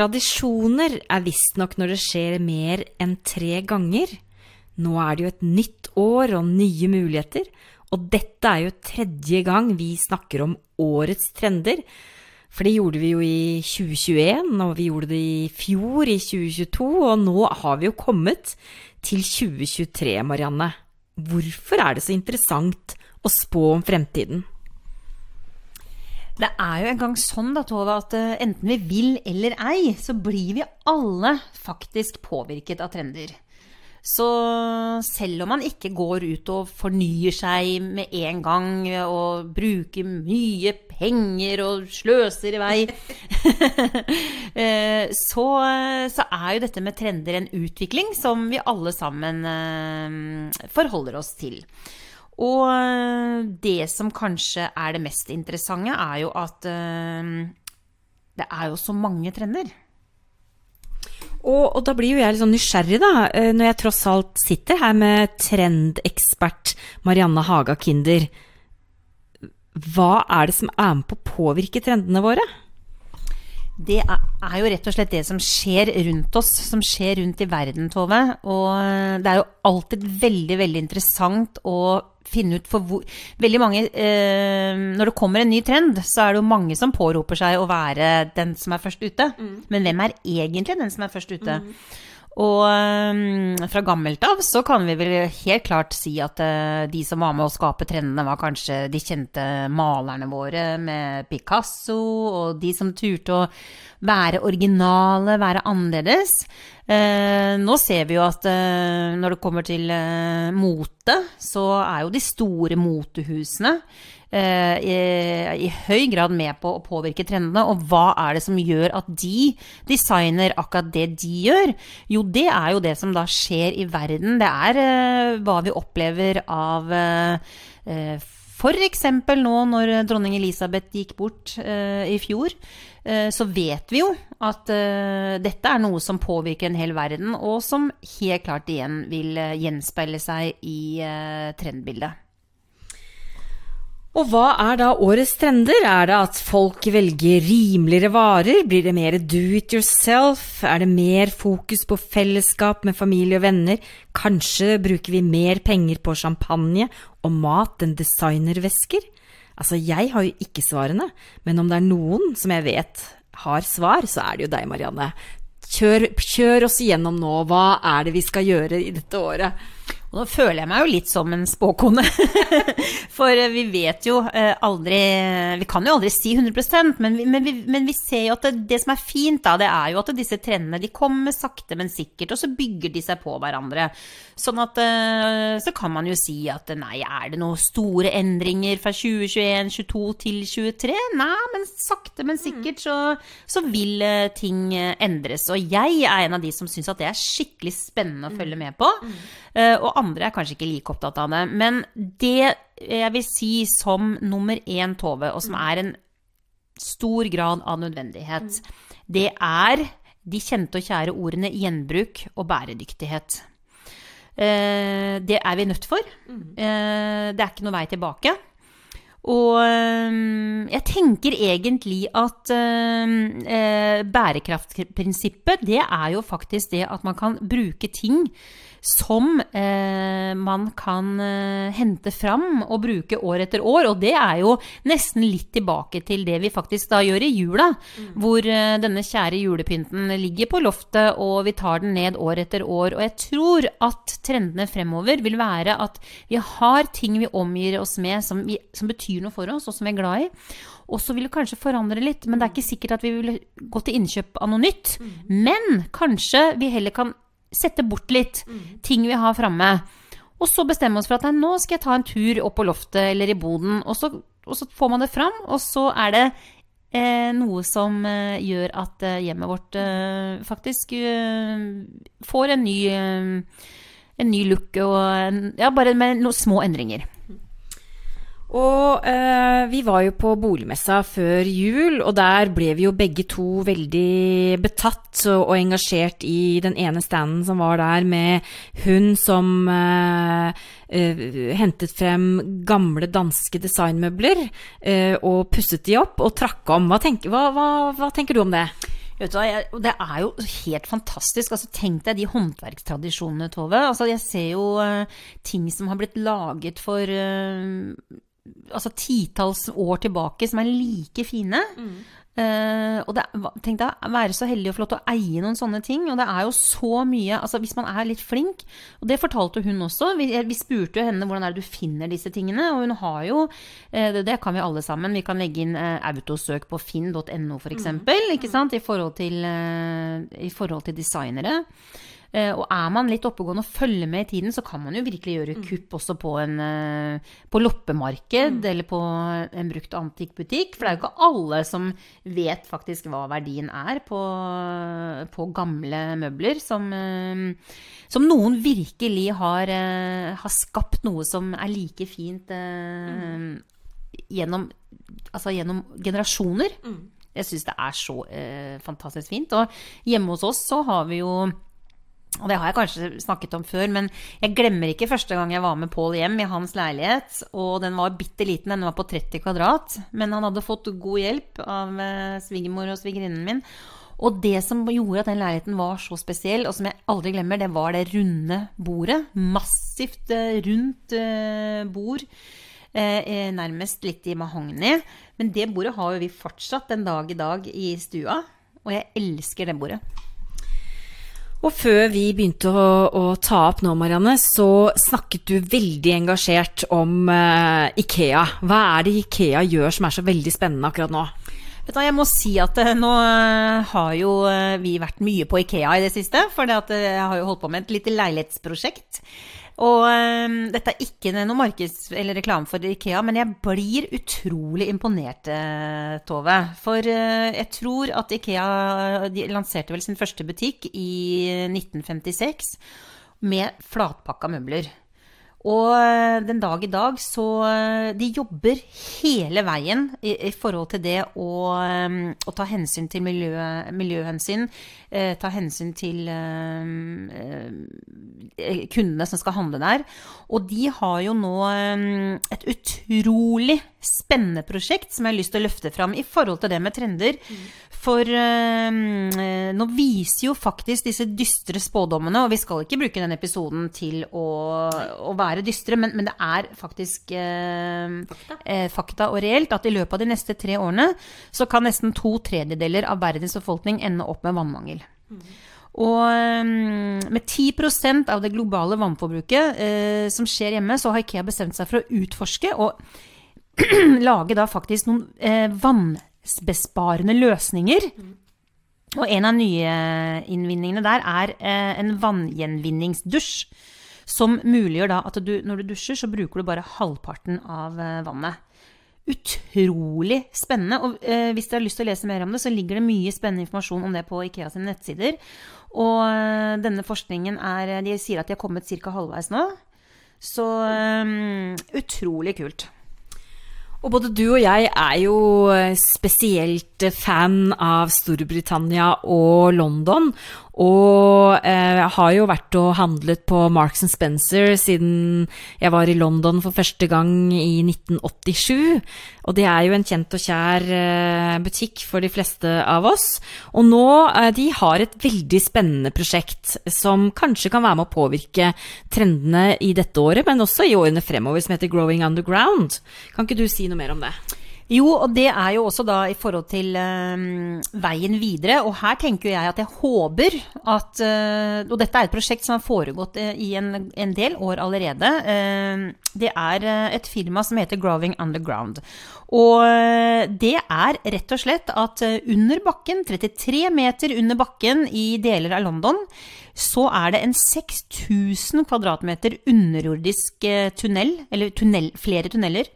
Tradisjoner er visstnok når det skjer mer enn tre ganger. Nå er det jo et nytt år og nye muligheter, og dette er jo tredje gang vi snakker om årets trender. For det gjorde vi jo i 2021, og vi gjorde det i fjor, i 2022, og nå har vi jo kommet til 2023, Marianne. Hvorfor er det så interessant å spå om fremtiden? Det er jo en gang sånn da, Tove, at uh, enten vi vil eller ei, så blir vi alle faktisk påvirket av trender. Så selv om man ikke går ut og fornyer seg med en gang og bruker mye penger og sløser i vei, eh, så, så, er jo dette med trender en utvikling som vi alle sammen uh, forholder oss til. Og eh, det som kanskje er det mest interessante, er jo at uh, det er jo så mange trender. Og, og, da blir jo jeg litt sånn nysgjerrig, da, eh, når jeg tross alt sitter her med trendekspert Marianne Haga Kinder. Hva er det som er med på å påvirke trendene våre? Det er jo rett og slett det som skjer rundt oss, som skjer rundt i verden, Tove. Og det er jo alltid veldig, veldig interessant å finne ut for hvor Veldig mange eh, Når det kommer en ny trend, så er det jo mange som påroper seg å være den som er først ute. Mm. Men hvem er egentlig den som er først ute? Mm. Og um, fra gammelt av så kan vi vel helt klart si at uh, de som var med å skape trendene, var kanskje de kjente malerne våre med Picasso, og de som turte å være originale, være annerledes. Uh, nå ser vi jo at uh, når det kommer til mote, så er jo de store motehusene Eh, i, i, høy grad med på å påvirke trendene. Og hva er det som gjør at de designer akkurat det de gjør? Jo, det er jo det som da skjer i verden. Det er uh, hva vi opplever av uh, F.eks. nå når dronning Elisabeth gikk bort uh, i fjor, uh, så vet vi jo at uh, dette er noe som påvirker en hel verden, og som helt klart igjen vil gjenspeile seg i trendbildet. Og hva er da årets trender? Er det at folk velger rimeligere varer? Blir det mer do it yourself? Er det mer fokus på fellesskap med familie og venner? Kanskje bruker vi mer penger på champagne og mat enn designervesker? Altså, jeg har jo ikke svarene, men om det er noen som jeg vet har svar, så er det jo deg, Marianne. Kjør, kjør oss igjennom nå. Hva er det vi skal gjøre i dette året? Og nå føler jeg meg jo litt som en spåkone. For eh, vi vet jo eh, aldri Vi kan jo aldri si 100 men vi, men vi, men vi ser jo at det, det, som er fint, da, det er jo at disse trendene de kommer sakte, men sikkert, og så bygger de seg på hverandre. Sånn at eh, Så kan man jo si at nei, er det noen store endringer fra 2021, 2022 til 2023? Nei, men sakte, men sikkert så, så vil ting endres. Og jeg er en av de som syns at det er skikkelig spennende å følge med på. Mm. Og andre er kanskje ikke like opptatt av det. Men det jeg vil si som nummer én, Tove, og som er en stor grad av nødvendighet, det er de kjente og kjære ordene gjenbruk og bæredyktighet. Eh, det er vi nødt for. Eh, det er ikke noe vei tilbake. Og eh, jeg tenker egentlig at bærekraftprinsippet, det er jo faktisk det at man kan bruke ting som eh, man kan eh, hente fram og bruke år etter år. Og det er jo nesten litt tilbake til det vi faktisk da gjør i jula. Mm. Hvor eh, denne kjære julepynten ligger på loftet, og vi tar den ned år etter år. Og jeg tror at trendene fremover vil være at vi har ting vi omgir oss med som, vi, som betyr noe for oss, og som vi er glad i. Og så vil det kanskje forandre litt, men det er ikke sikkert at vi vil gå til innkjøp av noe nytt. Mm. Men kanskje vi heller kan sette bort litt mm. ting vi har framme. Og så bestemme oss for at nei, nå skal jeg ta en tur opp på loftet eller i boden. Og så, og så får man det fram, og så er det eh, noe som eh, gjør at eh, hjemmet vårt eh, faktisk eh, får en ny, eh, en ny look og ja, bare med noen små endringer. Og eh, vi var jo på boligmessa før jul, og der ble vi jo begge to veldig betatt og, og engasjert i den ene standen som var der, med hun som eh, eh, hentet frem gamle danske designmøbler eh, og pusset de opp og trakk om. Hva tenker, hva, hva, hva tenker, du om det? Vet du hva, jeg, det er jo helt fantastisk. Altså, tenk deg de håndverkstradisjonene, Tove. Altså, jeg ser jo eh, ting som har blitt laget for eh, altså, titalls år tilbake, som er like fine. Eh, og det, tenk deg å være så heldig og flott å eie noen sånne ting. Og det er jo så mye altså Hvis man er litt flink, og det fortalte hun også Vi, vi spurte jo henne hvordan er det du finner disse tingene, og hun har jo uh, det, det kan vi alle sammen. Vi kan legge inn uh, autosøk på finn.no f.eks. Mm. Ikke sant? I forhold til, eh, i forhold til designere. Eh, og er man litt oppegående og følger med i tiden, så kan man jo virkelig gjøre kupp også på, en, eh, på loppemarked eller på en brukt antikkbutikk. For det er jo ikke alle som vet faktisk hva verdien er på, på gamle møbler. Som, eh, som noen virkelig har, har, skapt noe som er like fint gjennom, altså gjennom generasjoner. Jeg syns det er så eh, fantastisk fint. Og hjemme hos oss så har vi jo og det har jeg kanskje snakket om før, men jeg glemmer ikke første gang jeg var med Pål hjem i hans leilighet. Og den var bitte liten, den var på 30 kvadrat. Men han hadde fått god hjelp av eh, svigermor og svigerinnen min. Og det som gjorde at den leiligheten var så spesiell, og som jeg aldri glemmer, det var det runde bordet. Massivt eh, rundt eh, bord. nærmest litt i mahogni. Men det bordet har jo vi fortsatt den dag i dag i stua. Og jeg elsker det bordet. Og før vi begynte å, å, ta opp nå, Marianne, så snakket du veldig engasjert om uh, Ikea. Hva er det Ikea gjør som er så veldig spennende akkurat nå? Vet du, jeg må si at uh, nå uh, har jo vi vært mye på Ikea i det siste. For jeg har jo holdt på med et lite leilighetsprosjekt. Og um, dette er ikke noe markeds- eller reklame for Ikea, men jeg blir utrolig imponert, uh, Tove. For uh, jeg tror at Ikea lanserte vel sin første butikk i 1956 med flatpakka møbler. Og eh, den dag i dag så eh, De jobber hele veien i, i forhold til det å, um, å ta hensyn til miljø, miljøhensyn. Eh, ta hensyn til eh, kundene som skal handle der. Og de har jo nå et utrolig spennende prosjekt som jeg har lyst til å løfte fram i forhold til det med trender. Mm. For uh, nå viser jo faktisk disse dystre spådommene, og vi skal ikke bruke den episoden til å, å være dystre, men, men, det er faktisk uh, fakta. Uh, fakta. og reelt at i løpet av de neste tre årene så kan nesten to tredjedeler av verdens befolkning ende opp med vannmangel. Mm. Og um, med 10% av det globale vannforbruket som skjer hjemme, så har Ikea bestemt seg for å utforske og lage da faktisk noen vann besparende løsninger. Og en av nyinnvinningene der er eh, en vanngjenvinningsdusj. Som muliggjør da at du, når du dusjer, så bruker du bare halvparten av eh, vannet. Utrolig spennende. Og eh, hvis dere har lyst til å lese mer om det, så ligger det mye spennende informasjon om det på Ikea sine nettsider. Og eh, denne forskningen er De sier at de har kommet ca. halvveis nå. Så eh, utrolig kult. Og både du og jeg er jo eh, spesielt fan av Storbritannia og London. Og eh, jeg har jo vært og handlet på Marks Spencer siden jeg var i London for første gang i 1987. Og det er jo en kjent og kjær eh, butikk for de fleste av oss. Og nå eh, de har et veldig spennende prosjekt som kanskje kan være med å påvirke trendene i dette året, men også i årene fremover, som heter Growing Underground. Kan ikke du si noe mer om det? Jo, og det er jo også da i forhold til um, veien videre. Og her tenker jeg at jeg håper at uh, Og dette er et prosjekt som har foregått uh, i en, en, del år allerede. Uh, det er et firma som heter Growing Underground. Og det er rett og slett at under bakken, 33 meter under bakken i deler av London, så er det en 6000 kvadratmeter underjordisk tunnel, eller tunnel, flere tunneler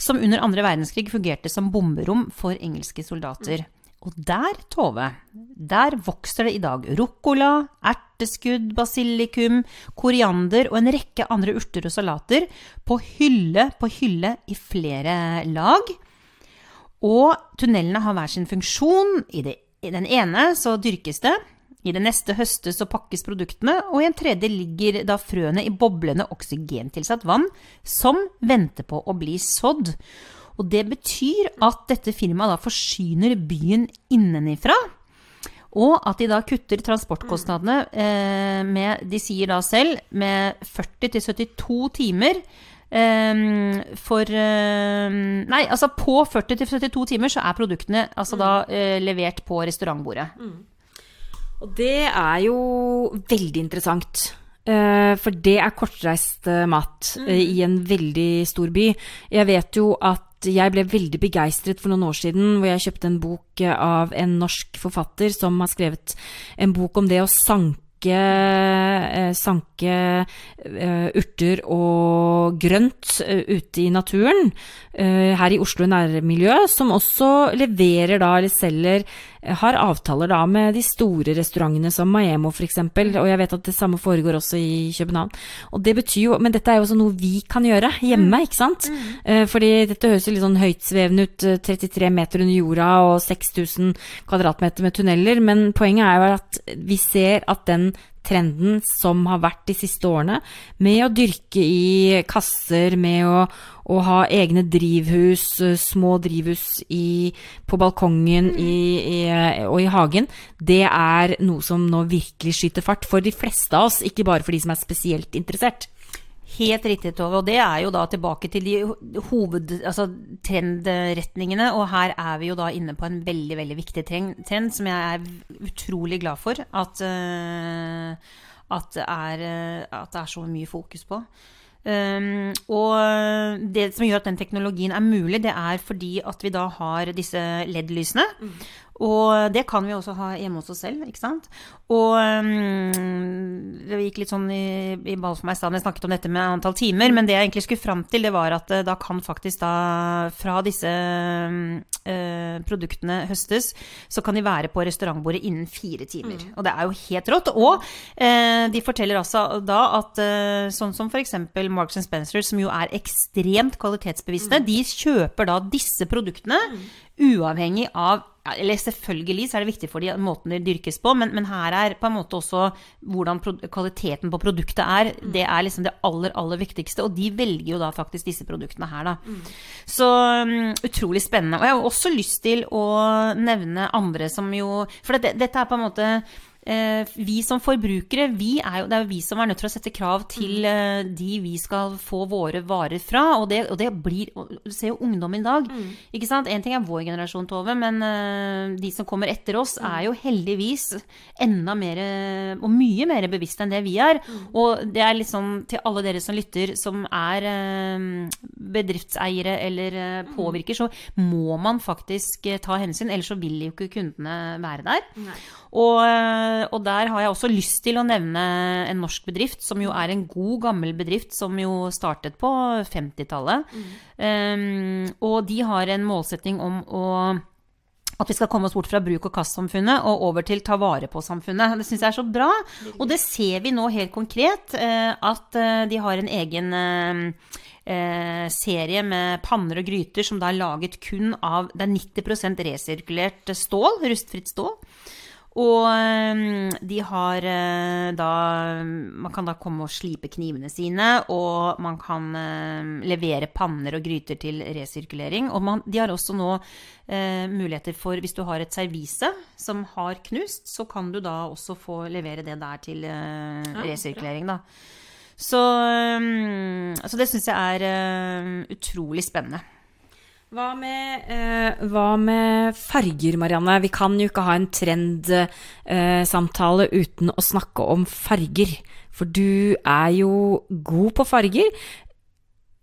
som under andre verdenskrig fungerte som bomberom for engelske soldater. Og der, Tove, der vokser det i dag ruccola, erteskudd, basilikum, koriander og en rekke andre urter og salater på hylle på hylle i flere lag. Og tunnelene har hver sin funksjon. I, det, I den ene så dyrkes det, i det neste høstes og pakkes produktene, og i en tredje ligger da frøene i boblende oksygentilsatt vann som venter på å bli sådd. Og det betyr at dette firmaet da forsyner byen innenifra. Og at de da kutter transportkostnadene eh, med, de sier da selv, med 40-72 timer. eh, for eh, Nei, altså på 40-72 timer så er produktene altså da eh, levert på restaurantbordet. Og det er jo veldig interessant. Eh, For det er kortreist eh, mat mm. i en veldig stor by. Jeg vet jo at jeg ble veldig begeistret for noen år siden hvor jeg kjøpte en bok av en norsk forfatter som har skrevet en bok om det å sanke sanke urter og grønt ute i naturen her i Oslo nærmiljø, som også leverer da, eller selger, har avtaler da med de store restaurantene som Maemo f.eks., og jeg vet at det samme foregår også i København. Og det betyr jo, Men dette er jo også noe vi kan gjøre hjemme, ikke sant? Eh, fordi dette høres jo litt sånn høytsvevende ut, eh, 33 meter under jorda og 6000 kvadratmeter med tunneler, men poenget er jo at vi ser at den trenden som har vært de siste årene, med å dyrke i kasser, med å, å ha egne drivhus, eh, små drivhus i, på balkongen i, i, og i hagen, det er noe som nå virkelig skyter fart for de fleste av oss, ikke bare for de som er spesielt interessert. Helt riktig, Tove. Og det er jo da tilbake til de hoved, altså. Og her er vi jo da inne på en veldig, veldig viktig trend, som jeg er utrolig glad for at, uh, at, er, eh, at det er så mye fokus på. Um, og det som gjør at den teknologien er mulig, det er fordi at vi da har disse LED-lysene. Og det kan vi også ha hjemme hos oss selv, ikke sant. Og um, det gikk litt sånn i, i ball for meg i stedet jeg snakket om dette med antall timer, men det jeg egentlig skulle fram til, det var at eh, da kan faktisk da fra disse uh, produktene høstes, så kan de være på restaurantbordet innen fire timer. Og det er jo helt rått. Og uh, de forteller altså da at uh, sånn som f.eks. Marks Spencer, som jo er ekstremt kvalitetsbevisste, de kjøper da disse produktene uavhengig av eller selvfølgelig så er det viktig for de måten det dyrkes på, men, men her er på en måte også hvordan kvaliteten på produktet er. Det er liksom det aller, aller viktigste. Og de velger jo da faktisk disse produktene her, da. Så um, utrolig spennende. Og jeg har også lyst til å nevne andre som jo For det, dette er på en måte vi som forbrukere, vi er jo, det er jo vi som er nødt til å sette krav til eh, de vi skal få våre varer fra. Og det, og det blir Du ser jo ungdom i dag. ikke sant? En ting er vår generasjon, Tove, men eh, de som kommer etter oss, er jo heldigvis enda mer og mye mer bevisste enn det vi er. Og det er liksom til alle dere som lytter, som er eh, bedriftseiere eller eh, påvirker, så må man faktisk eh, ta hensyn, ellers så vil jo ikke kundene være der. Og, eh, og der har jeg også lyst til å nevne en norsk bedrift, som jo er en god, gammel bedrift, som jo startet på 50-tallet. Um, og de har en målsetting om å at vi skal komme oss bort fra bruk- og kastsamfunnet og over til ta vare på-samfunnet. Det syns jeg er så bra. Og det ser vi nå helt konkret, eh, at eh, de har en egen serie med panner og gryter som da er laget kun av Det er 90% resirkulert stål, rustfritt stål. Og de har øh, da Man kan da komme og slipe knivene sine, og man kan levere panner og gryter til resirkulering. Og man, de har også nå eh, muligheter for Hvis du har et servise som har knust, så kan du da også få levere det der til eh, resirkulering, da. Så, så det syns jeg er uh, utrolig spennende. Hva med, eh, hva med farger, Marianne? Vi kan jo ikke ha en trendsamtale uten å snakke om farger. For du er jo god på farger.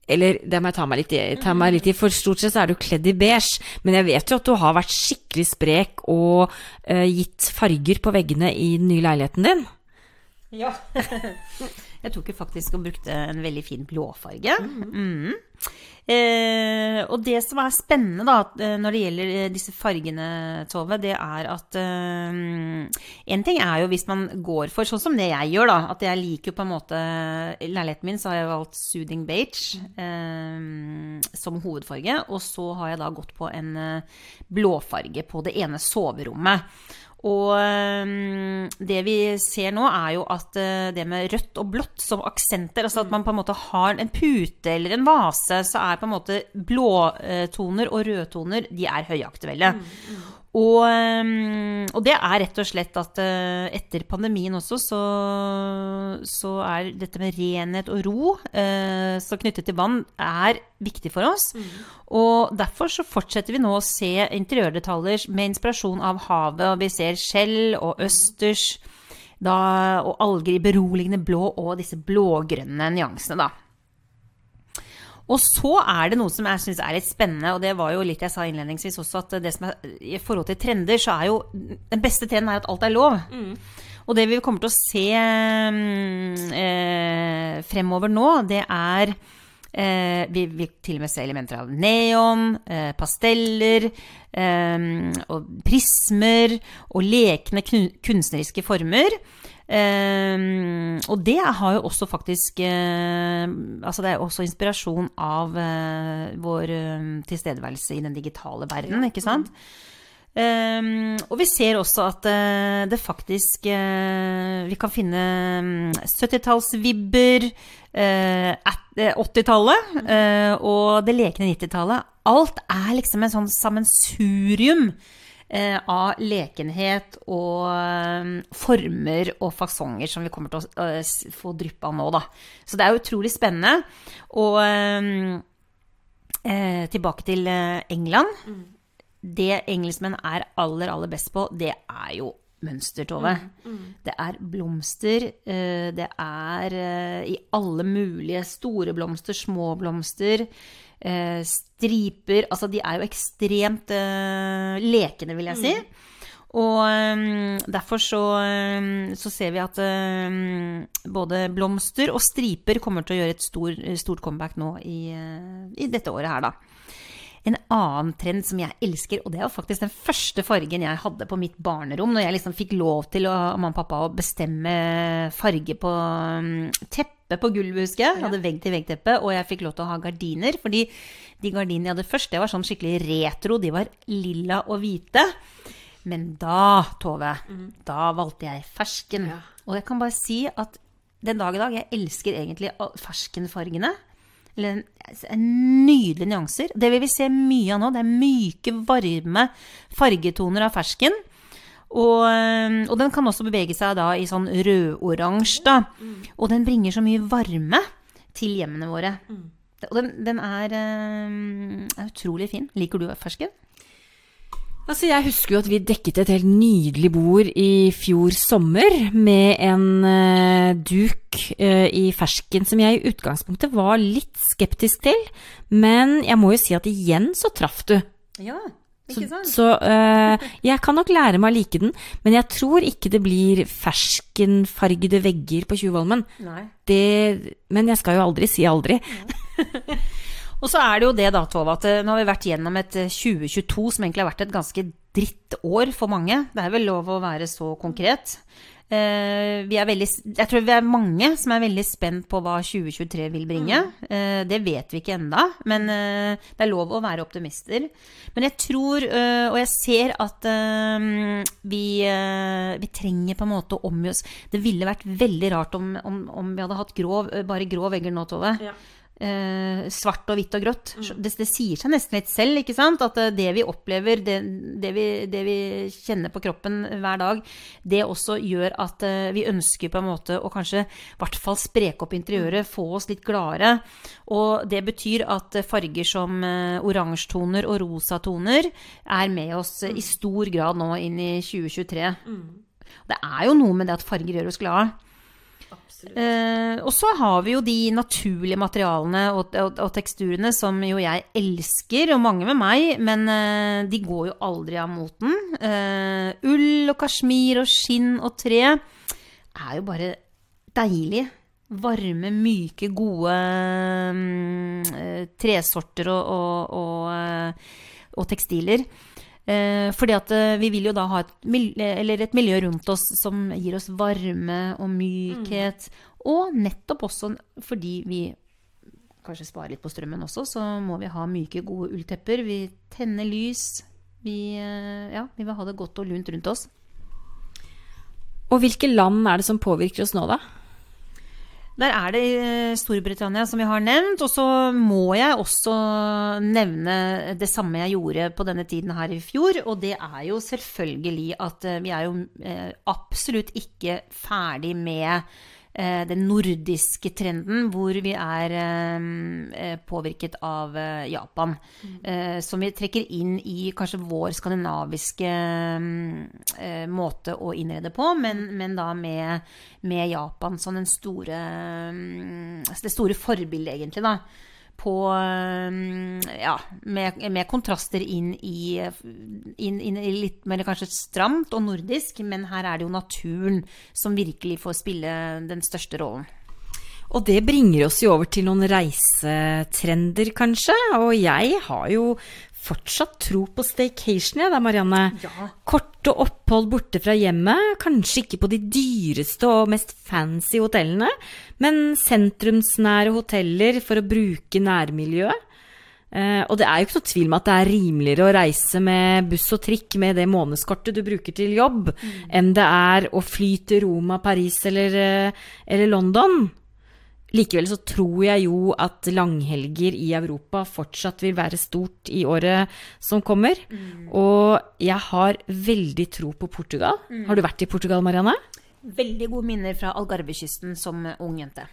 Eller det må jeg ta meg litt i, meg litt i for stort sett er du kledd i beige. Men jeg vet jo at du har vært skikkelig sprek og eh, gitt farger på veggene i den nye leiligheten din. Ja. jeg tok jo faktisk og brukte en veldig fin blåfarge. Mhm. Eh, og det som er spennende da, eh, når det gjelder eh, disse fargene, Tove, det er at eh, En ting er jo hvis man går for sånn som det jeg gjør, da. At jeg liker jo på en måte I leiligheten min så har jeg valgt soothing beige eh, som hovedfarge. Og så har jeg da gått på en eh, blåfarge på det ene soverommet. Og det vi ser nå, er jo at øh, det med rødt og blått som aksenter, altså at man på en måte har en pute eller en vase, så er på en måte blåtoner og rødtoner de er høyaktuelle. Og, um, og, det er rett og slett at uh, etter pandemien også, så, så, er dette med renhet og ro uh, så knyttet til vann, er viktig for oss. Mm. Og derfor så fortsetter vi nå å se interiørdetaljer med inspirasjon av havet. Og vi ser skjell og østers da, og alger i beroligende blå og disse blågrønne nyansene, da. Og så er det noe som jeg syns er litt spennende, og det var jo litt jeg sa innledningsvis også, at det som er, i forhold til trender, så er jo Den beste trenden er at alt er lov. Mm. Og det vi kommer til å se mm, eh, fremover nå, det er eh, Vi vil til og med se elementer av neon, eh, pasteller, eh, og prismer og lekne kunstneriske former. Um, og det har jo også faktisk uh, Altså det er også inspirasjon av uh, vår uh, tilstedeværelse i den digitale verden, ikke sant? Um, og vi ser også at det faktisk Vi kan finne 70-tallsvibber, 80-tallet og det lekne 90-tallet. Alt er liksom en sånn sammensurium av lekenhet og eh, former og fasonger som vi kommer til å eh, få dryppe av nå, da. Så det er utrolig spennende. Og eh, tilbake til England. Mm. Det engelskmenn er aller, aller best på, det er jo mønster, Tove. Mm, mm. Det er blomster. Det er i alle mulige store blomster, små blomster eh, striper Altså, de er jo ekstremt eh, lekende, vil jeg si. Mm. Og um, derfor så, um, så, ser vi at um, både blomster og striper kommer til å gjøre et stor, stort comeback nå i, uh, i, dette året her, da. En annen trend som jeg elsker, og det er faktisk den første fargen jeg hadde på mitt barnerom, når jeg liksom fikk lov til å, mamma og pappa å bestemme farge på tepp teppe på gulvet, husker jeg. Hadde vegg-til-vegg-teppe, og jeg fikk lov til å ha gardiner. Fordi de gardinene jeg hadde først, det var sånn skikkelig retro. De var lilla og hvite. Men da, Tove, mm. da valgte jeg fersken. Ja. Og jeg kan bare si at den dag i dag, jeg elsker egentlig ferskenfargene. Eller nydelige nyanser. Det vil vi se mye av nå. Det er myke, varme fargetoner av fersken. Og, eh, og, den kan også bevege seg da i sånn rødoransje, da. Mm. Og den bringer så mye varme til hjemmene våre. Mm. Og den, den er, eh, er, utrolig fin. Liker du fersken? Altså, jeg husker jo at vi dekket et helt nydelig bord i fjor sommer med en uh, duk uh, i fersken som jeg i utgangspunktet var litt skeptisk til. Men jeg må jo si at igjen så traff du. Ja. Så, så uh, jeg kan nok lære meg å like den, men jeg tror ikke det blir ferskenfargede vegger på Tjuvholmen. Men jeg skal jo aldri si aldri. og så er det jo det da, Tove, at eh, nå har vi vært gjennom et 2022 eh, som egentlig har vært et ganske drittår for mange. Det er vel lov å være så konkret. Uh, veldig, jeg tror vi er mange som er veldig spent på hva 2023 vil bringe. Mm. Uh, det vet vi ikke enda, men uh, det er lov å være optimister. Men jeg tror, og jeg ser at vi, vi, trenger på en måte å omgi oss Det ville vært veldig rart om, om, om vi hadde hatt grov, bare grå vegger nå, Tove. Ja eh, svart og hvitt og grått. Mm. Det, det, sier seg nesten litt selv, ikke sant? At eh, det vi opplever, det, det, vi, det, vi, kjenner på kroppen hver dag, det også gjør at eh, vi ønsker på en måte å kanskje i hvert fall spreke opp interiøret, mm. få oss litt gladere. Og det betyr at farger som eh, oransjetoner og rosatoner er med oss i mm. stor grad nå inn i 2023. Mm. Det er jo noe med det at farger gjør oss glade. Eh, og så har vi jo de naturlige materialene og, og, og, teksturene som jo jeg elsker, og mange med meg, men eh, de går jo aldri av moten. Eh, ull og kasjmir og skinn og tre er jo bare deilig. Varme, myke, gode mm, tresorter og, og, og tekstiler. Eh, fordi at eh, vi vil jo da ha et, et, miljø rundt oss som gir oss varme og mykhet. Mm. Og nettopp også fordi vi kanskje sparer litt på strømmen også, så må vi ha myke, gode ulltepper. Vi tenner lys. Vi, eh, ja, vi vil ha det godt og lunt rundt oss. Og hvilke land er det som påvirker oss nå, da? Der er det eh, Storbritannia som vi har nevnt. Og så må jeg også nevne det samme jeg gjorde på denne tiden her i fjor. Og det er jo selvfølgelig at eh, vi er jo eh, absolutt ikke ferdig med den nordiske trenden, hvor vi er påvirket av Japan. Mm. Som vi trekker inn i kanskje vår skandinaviske måte å innrede på, men, men da med med Japan som store, mm, det store forbildet, egentlig, da. På mm, Ja, med, med kontraster inn i, inn, inn i, litt mer kanskje stramt og nordisk, men her er det jo naturen som virkelig får spille den største rollen. Og det bringer oss jo over til noen reisetrender, kanskje. Og jeg har jo fortsatt tro på staycation, jeg da, Marianne. Ja. Korte opphold borte fra hjemmet, kanskje ikke på de dyreste og mest fancy hotellene, men sentrumsnære hoteller for å bruke nærmiljøet. Eh, og det er jo ikke noe tvil om at det er rimeligere å reise med buss og trikk med det månedskortet du bruker til jobb, mm. enn det er å fly til Roma, Paris eller, eh, eller London. Likevel så tror jeg jo at langhelger i Europa fortsatt vil være stort i året som kommer. Mm. Og jeg har veldig tro på Portugal. Mm. Har du vært i Portugal, Marianne? Veldig gode minner fra Algarvekysten som ung jente.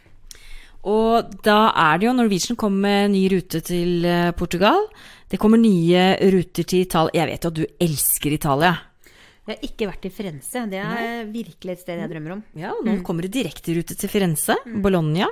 Og da er det jo Norwegian kommer med ny rute til eh, Portugal. Det kommer nye ruter til Italia. Jeg vet jo at du elsker Italia. Jeg har ikke vært i Firenze. Det er virkelig et sted jeg drømmer om. Ja, og nå mm. kommer det direkterute til Firenze, mm. Bologna.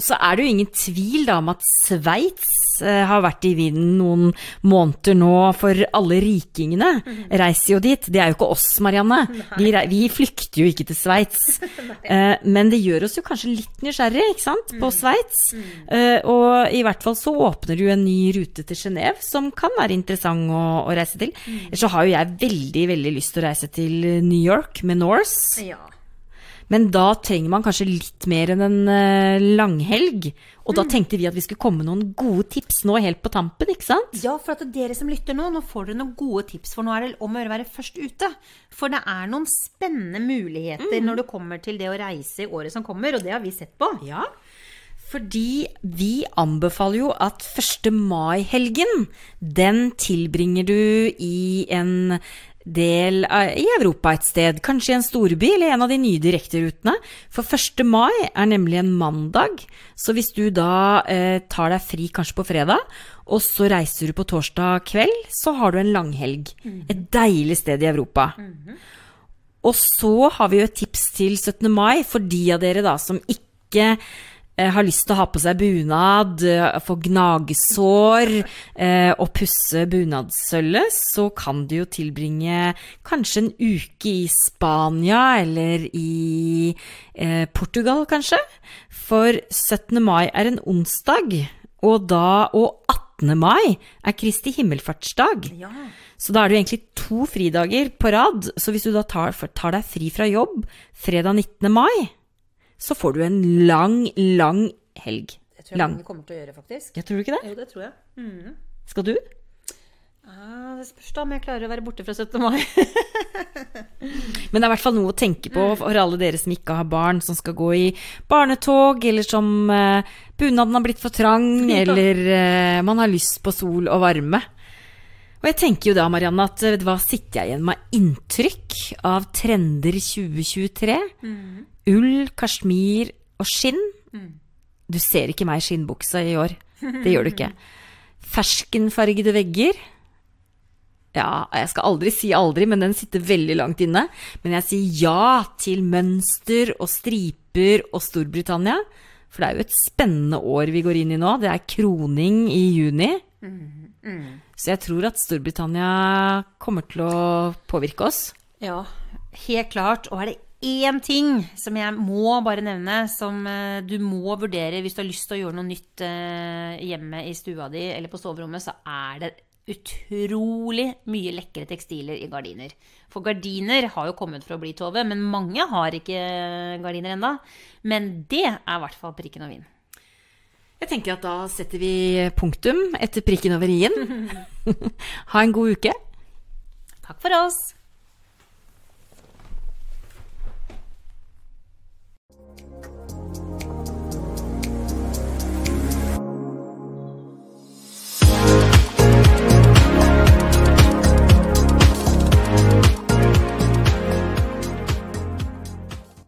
Og så er det jo ingen tvil da om at Sveits eh, har vært i vinden noen måneder nå, for alle rikingene mm. reiser jo dit. Det er jo ikke oss, Marianne. Vi, vi, flykter jo ikke til Sveits. eh, men det gjør oss jo kanskje litt nysgjerrig, ikke sant, på mm. Sveits. Mm. Eh, og i hvert fall så åpner du en ny rute til Genéve som kan være interessant å, å reise til. Mm. Ellers så har jo jeg veldig, veldig lyst til å reise til New York med Norse. Ja. Men da trenger man kanskje litt mer enn en uh, langhelg. Og da mm. tenkte vi at vi skulle komme med noen gode tips nå helt på tampen, ikke sant? Ja, for at dere som lytter nå, nå får dere noen gode tips. For nå er det om å gjøre å være først ute. For det er noen spennende muligheter mm. når det kommer til det å reise i året som kommer, og det har vi sett på. Ja, fordi vi anbefaler jo at 1. mai-helgen, den tilbringer du i en del i Europa et sted, kanskje i en storby eller en av de nye direkterutene. For 1. mai er nemlig en mandag, så hvis du da eh, tar deg fri kanskje på fredag, og så reiser du på torsdag kveld, så har du en langhelg. Mm. Et deilig sted i Europa. Mm. Og så har vi jo et tips til 17. mai for de av dere da som ikke har lyst til å ha på seg bunad, eh, få gnagesår eh, og pusse bunadsølvet, så kan du jo tilbringe kanskje en uke i Spania eller i eh, Portugal, kanskje. For 17. mai er en onsdag, og da og 18. mai er Kristi himmelfartsdag. Ja. Så da er det jo egentlig to fridager på rad. Så hvis du da tar, tar deg fri fra jobb fredag 19. mai så får du en lang, lang helg. Det tror jeg lang. mange kommer til å gjøre, faktisk. Jeg tror du ikke det? Jo, det tror jeg. Mm. Skal du? Ah, det spørs da om jeg klarer å være borte fra 17. mai. Men det er i hvert fall noe å tenke på mm. for alle dere som ikke har barn, som skal gå i barnetog, eller som uh, bunaden har blitt for trang, eller uh, man har lyst på sol og varme. Og jeg tenker jo da, Marianne, at eh, hva sitter jeg igjen med inntrykk av trender 2023? Mm. Ull, kasjmir og skinn. Mm. Du ser ikke meg i skinnbuksa i år. Det gjør du ikke. Ferskenfargede vegger. Ja, jeg skal aldri si aldri, men den sitter veldig langt inne. Men jeg sier ja til mønster og striper og Storbritannia. For det er jo et spennende år vi går inn i nå. Det er kroning i juni. Mm, mm. Så jeg tror at Storbritannia kommer til å påvirke oss. Ja, helt klart. Og er det én ting som jeg må bare nevne, som uh, du må vurdere hvis du har lyst til å gjøre noe nytt uh, hjemme i stua di eller på soverommet, så er det utrolig mye lekre tekstiler i gardiner. For gardiner har jo kommet for å bli, Tove, men mange har ikke gardiner ennå. Men det er i hvert fall prikken over i-en. Jeg tenker at da setter vi punktum etter prikken over i-en. ha en god uke. Takk for oss.